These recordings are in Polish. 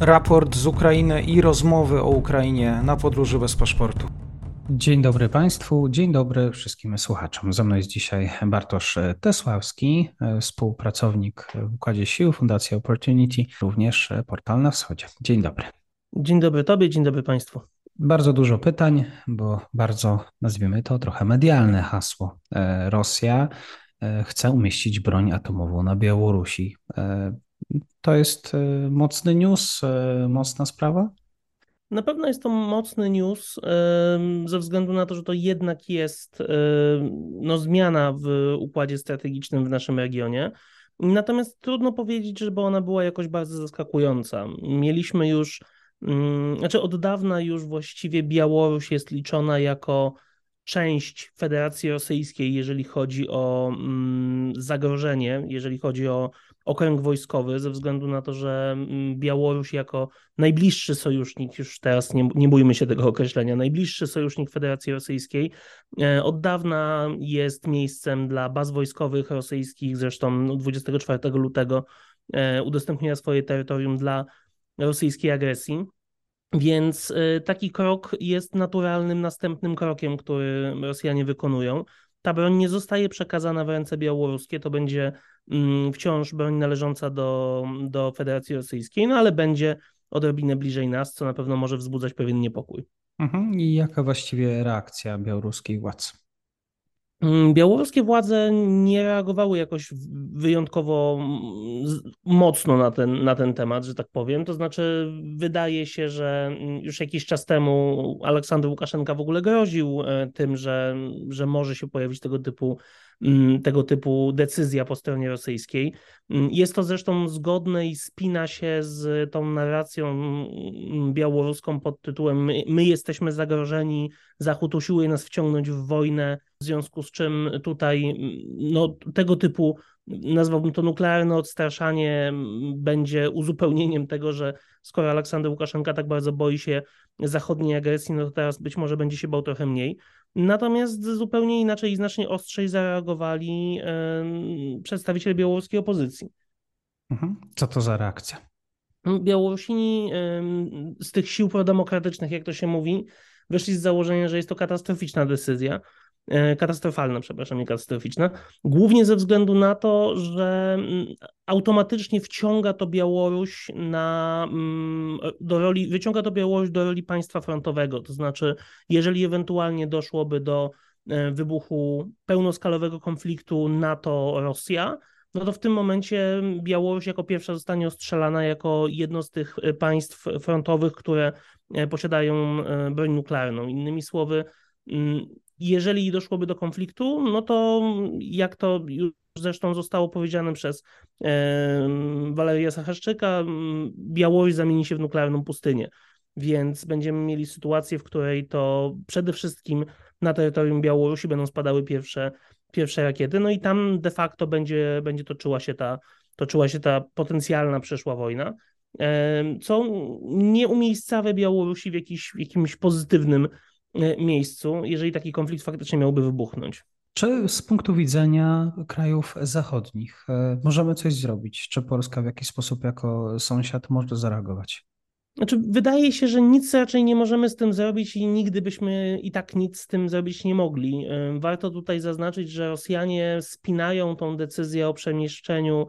raport z Ukrainy i rozmowy o Ukrainie na podróży bez paszportu. Dzień dobry Państwu, dzień dobry wszystkim słuchaczom. Ze mną jest dzisiaj Bartosz Tesławski, współpracownik w Układzie Sił Fundacji Opportunity, również portal na wschodzie. Dzień dobry. Dzień dobry Tobie, dzień dobry Państwu. Bardzo dużo pytań, bo bardzo, nazwijmy to, trochę medialne hasło. E, Rosja e, chce umieścić broń atomową na Białorusi. E, to jest mocny news, mocna sprawa? Na pewno jest to mocny news, ze względu na to, że to jednak jest no, zmiana w układzie strategicznym w naszym regionie. Natomiast trudno powiedzieć, żeby ona była jakoś bardzo zaskakująca. Mieliśmy już Mm, znaczy od dawna już właściwie Białoruś jest liczona jako część Federacji Rosyjskiej, jeżeli chodzi o mm, zagrożenie, jeżeli chodzi o okręg wojskowy, ze względu na to, że mm, Białoruś jako najbliższy sojusznik, już teraz nie, nie bójmy się tego określenia, najbliższy sojusznik Federacji Rosyjskiej, e, od dawna jest miejscem dla baz wojskowych rosyjskich, zresztą 24 lutego e, udostępniła swoje terytorium dla rosyjskiej agresji. Więc y, taki krok jest naturalnym następnym krokiem, który Rosjanie wykonują. Ta broń nie zostaje przekazana w ręce białoruskie, to będzie mm, wciąż broń należąca do, do Federacji Rosyjskiej, no ale będzie odrobinę bliżej nas, co na pewno może wzbudzać pewien niepokój. Mhm. I jaka właściwie reakcja białoruskiej władz? Mm, białoruskie władze nie reagowały jakoś wyjątkowo mm, mocno na ten, na ten temat, że tak powiem. To znaczy, wydaje się, że mm, już jakiś czas temu Aleksander Łukaszenka w ogóle groził e, tym, że, że może się pojawić tego typu, tego typu decyzja po stronie rosyjskiej. Jest to zresztą zgodne i spina się z tą narracją białoruską pod tytułem My, my jesteśmy zagrożeni, Zachód usiłuje nas wciągnąć w wojnę w związku z czym tutaj no, tego typu, nazwałbym to nuklearne odstraszanie, będzie uzupełnieniem tego, że skoro Aleksander Łukaszenka tak bardzo boi się zachodniej agresji, no to teraz być może będzie się bał trochę mniej. Natomiast zupełnie inaczej i znacznie ostrzej zareagowali przedstawiciele białoruskiej opozycji. Mhm. Co to za reakcja? Białorusini z tych sił prodemokratycznych, jak to się mówi, wyszli z założenia, że jest to katastroficzna decyzja, katastrofalna, przepraszam, nie katastroficzna, głównie ze względu na to, że mm, automatycznie wciąga to Białoruś na, mm, do roli, wyciąga to Białoruś do roli państwa frontowego, to znaczy jeżeli ewentualnie doszłoby do e, wybuchu pełnoskalowego konfliktu NATO-Rosja, no to w tym momencie Białoruś jako pierwsza zostanie ostrzelana jako jedno z tych e, państw frontowych, które posiadają broń nuklearną. Innymi słowy, mm, jeżeli doszłoby do konfliktu, no to jak to już zresztą zostało powiedziane przez e, Waleria Sacharczyka, Białoruś zamieni się w nuklearną pustynię. Więc będziemy mieli sytuację, w której to przede wszystkim na terytorium Białorusi będą spadały pierwsze, pierwsze rakiety, no i tam de facto będzie, będzie toczyła, się ta, toczyła się ta potencjalna przyszła wojna, co nie umiejscawia Białorusi w, jakiś, w jakimś pozytywnym miejscu, jeżeli taki konflikt faktycznie miałby wybuchnąć. Czy z punktu widzenia krajów zachodnich e, możemy coś zrobić? Czy Polska w jakiś sposób jako sąsiad może zareagować? Znaczy, wydaje się, że nic raczej nie możemy z tym zrobić i nigdy byśmy i tak nic z tym zrobić nie mogli. Warto tutaj zaznaczyć, że Rosjanie spinają tą decyzję o przemieszczeniu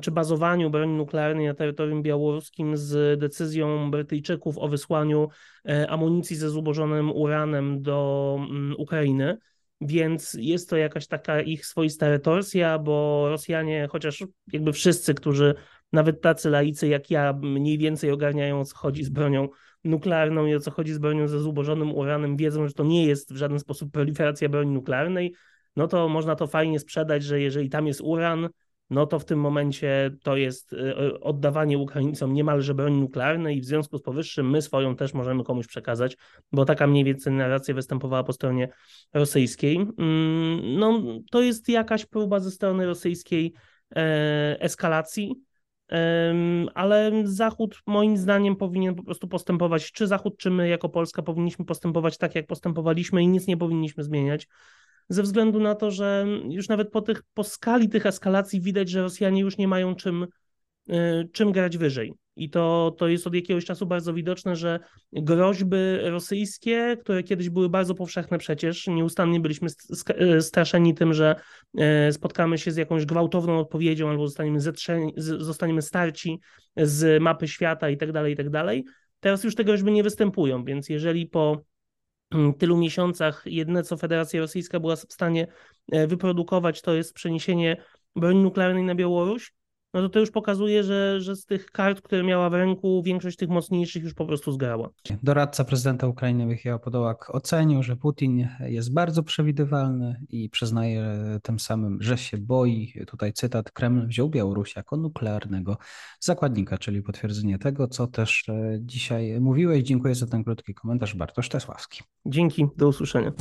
czy bazowaniu broni nuklearnej na terytorium białoruskim z decyzją Brytyjczyków o wysłaniu e, amunicji ze zubożonym uranem do Ukrainy. Więc jest to jakaś taka ich swoista retorsja, bo Rosjanie, chociaż jakby wszyscy, którzy nawet tacy laicy jak ja mniej więcej ogarniają o co chodzi z bronią nuklearną i o co chodzi z bronią ze zubożonym uranem, wiedzą, że to nie jest w żaden sposób proliferacja broni nuklearnej, no to można to fajnie sprzedać, że jeżeli tam jest uran, no to w tym momencie to jest e, oddawanie Ukraińcom niemalże broni nuklearnej i w związku z powyższym my swoją też możemy komuś przekazać, bo taka mniej więcej narracja występowała po stronie rosyjskiej. Mm, no to jest jakaś próba ze strony rosyjskiej e, eskalacji, ale Zachód moim zdaniem powinien po prostu postępować, czy Zachód, czy my jako Polska powinniśmy postępować tak, jak postępowaliśmy i nic nie powinniśmy zmieniać, ze względu na to, że już nawet po, tych, po skali tych eskalacji widać, że Rosjanie już nie mają czym, czym grać wyżej. I to, to jest od jakiegoś czasu bardzo widoczne, że groźby rosyjskie, które kiedyś były bardzo powszechne przecież, nieustannie byliśmy straszeni tym, że spotkamy się z jakąś gwałtowną odpowiedzią albo zostaniemy, zetrzeni, zostaniemy starci z mapy świata i tak dalej, i tak. Teraz już te groźby nie występują, więc jeżeli po mm, tylu miesiącach jedne, co Federacja Rosyjska była w stanie wyprodukować, to jest przeniesienie broni nuklearnej na Białoruś, no to to już pokazuje, że, że z tych kart, które miała w ręku, większość tych mocniejszych już po prostu zgrała. Doradca prezydenta Ukrainy Michał Podołak ocenił, że Putin jest bardzo przewidywalny i przyznaje tym samym, że się boi. Tutaj cytat, Kreml wziął Białoruś jako nuklearnego zakładnika, czyli potwierdzenie tego, co też e, dzisiaj mówiłeś. Dziękuję za ten krótki komentarz. Bartosz Tesławski. Dzięki, do usłyszenia.